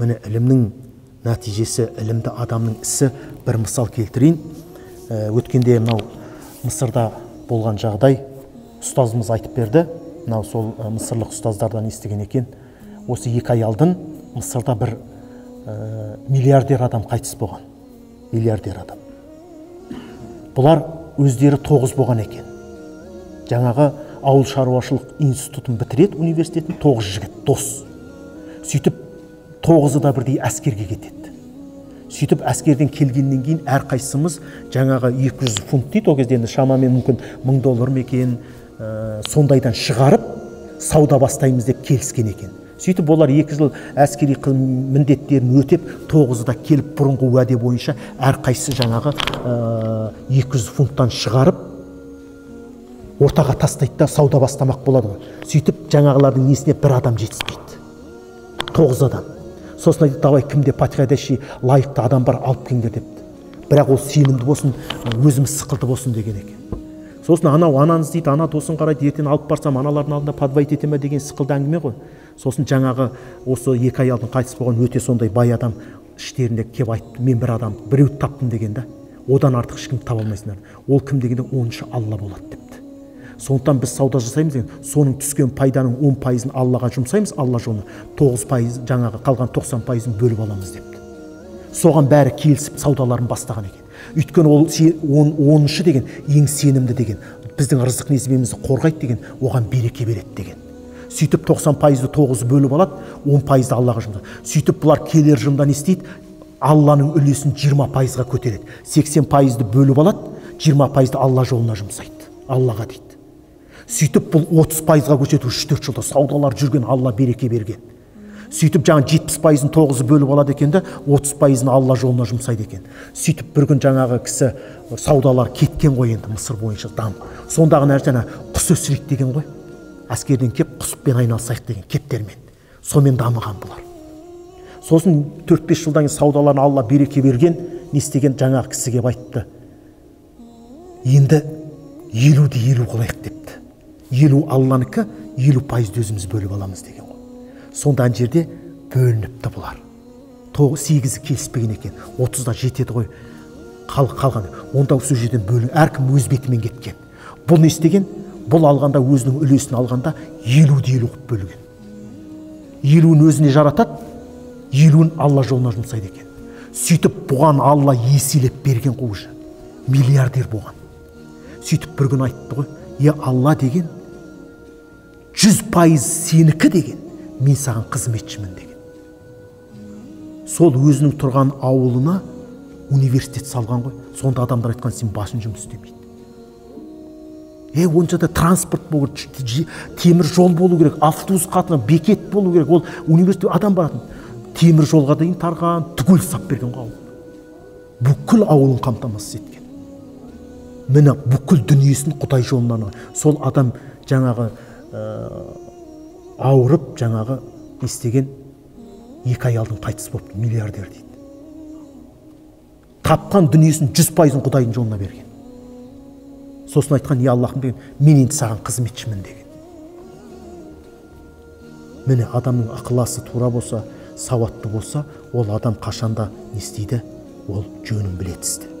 міне ілімнің нәтижесі ілімді адамның ісі бір мысал келтірейін. Өткенде мынау мысырда болған жағдай ұстазымыз айтып берді. Мынау сол мысырлық ұстаздардан естіген екен. Осы екі ай алдын мысырда бір ә, миллиардер адам қайтыс болған. Миллиардер адам. Бұлар өздері тоғыз болған екен. Жаңағы ауыл шаруашылық институтын бітіреді университетін тоғыз жігіт дос. Сөйтіп тоғызы да бірдей әскерге кетеді. Сөйтіп әскерден келгеннен кейін әрқайсымыз жаңағы 200 фунт дейді ол кезде енді шамамен мүмкін мың доллар ма екен ә, сондайдан шығарып сауда бастаймыз деп келіскен екен. Сөйтіп олар екі жыл әскери міндеттерін өтеп тоғызы да келіп бұрынғы уәде бойынша әрқайсысы жаңағы ә, 200 фунттан шығарып ортаға тастайды да сауда бастамақ болады ғой. Сөйтіп жаңағылардың несіне бір адам жетіспейді. Тоғыз адам сосын айтады давай кімде подходящий лайықты адам бар алып келіңдер депті. Бірақ ол сенімді болсын өзіміз сықылды болсын деген екен. Сосын анау ананы іздейді ана досын қарайды ертең алып барсам аналардың алдында подвайт ете ме деген сықылды әңгіме ғой. Сосын жаңағы осы екі ай алдын қайтыс болған өте сондай бай адам іштерінде келіп айтты мен бір адам біреуді таптым деген да. Одан артық ешкімді таба алмайсыңдар. Ол кім дегенде оныншы алла болады депті сондықтан біз сауда жасаймыз деген соның түскен пайданың он пайызын аллаға жұмсаймыз алла жолына тоғыз пайыз жаңағы қалған тоқсан пайызын бөліп аламыз депті. Соған бәрі келісіп саудаларын бастаған екен. Өйткені ол он, оныншы деген ең сенімді деген біздің ырзық несібемізді қорғайды деген оған береке береді деген. Сөйтіп 90 пайызды тоғыз бөліп алады он пайызды аллаға жұмсайды. Сөйтіп бұлар келер жылда не істейді алланың үлесін 20 пайызға көтереді. 80 пайызды бөліп алады 20 пайызды алла жолына жұмсайды. Аллаға дейді. Сөйтіп бұл 30 пайызға көшеді үш төрт жылда саудалар жүрген алла береке берген сөйтіп жаңағы жетпіс пайызын тоғызы бөліп алады екен да отыз пайызын алла жолына жұмсайды екен. Сөйтіп бір күн жаңағы кісі саудалар кеткен ғой енді мысыр бойынша дамып сондағы нәрсе ана құс өсірейік деген ғой. Әскерден кеп құспен айналысайық деген кептермен. Сонымен дамыған бұлар. Сосын төрт бес жылдан кейін саудаларына алла береке берген не істеген жаңағы кісі келіп айтты. Енді елуді елу қылайық депті елу алланікі елу пайызды өзіміз бөліп аламыз деген ғой. Сонда ана жерде бөлініпті бұлар. Тоғыз сегізі келіспеген екен отызда жетеді ғой. Қал, қалған онда сол жерден бөлін әркім өз бетімен кеткен. Бұл не істеген бұл алғанда өзінің үлесін алғанда елуді елу қылып бөлген. Елуін өзіне жаратады елуін алла жолына жұмсайды екен. Сөйтіп бұған алла еселеп берген ғой уже. Миллиардер болған. Сөйтіп бір күні айтты ғой е алла деген жүз пайыз сенікі деген мен саған қызметшімін деген. Сол өзінің тұрған ауылына университет салған ғой. Сонда адамдар айтқан сен басың жұмыс істемейді е онша да транспорт болу керек темір жол болу керек автобус қатынау бекет болу керек. Ол университет адам баратын. Темір жолға дейін тарған түгел сап берген ғой ауыл. Бүкіл ауылын қамтамасыз еткен. Міне бүкіл дүниесін құдай жолына сол адам жаңағы ауырып жаңағы не істеген екі ай алдын қайтыс болыпты миллиардер дейді. Тапқан дүниесін жүз пайызын құдайдың жолына берген. Сосын айтқан е аллахым деген мен енді саған қызметшімін деген. Міне адамның ықыласы тура болса сауатты болса ол адам қашанда не істейді? Ол жөнін біледі істі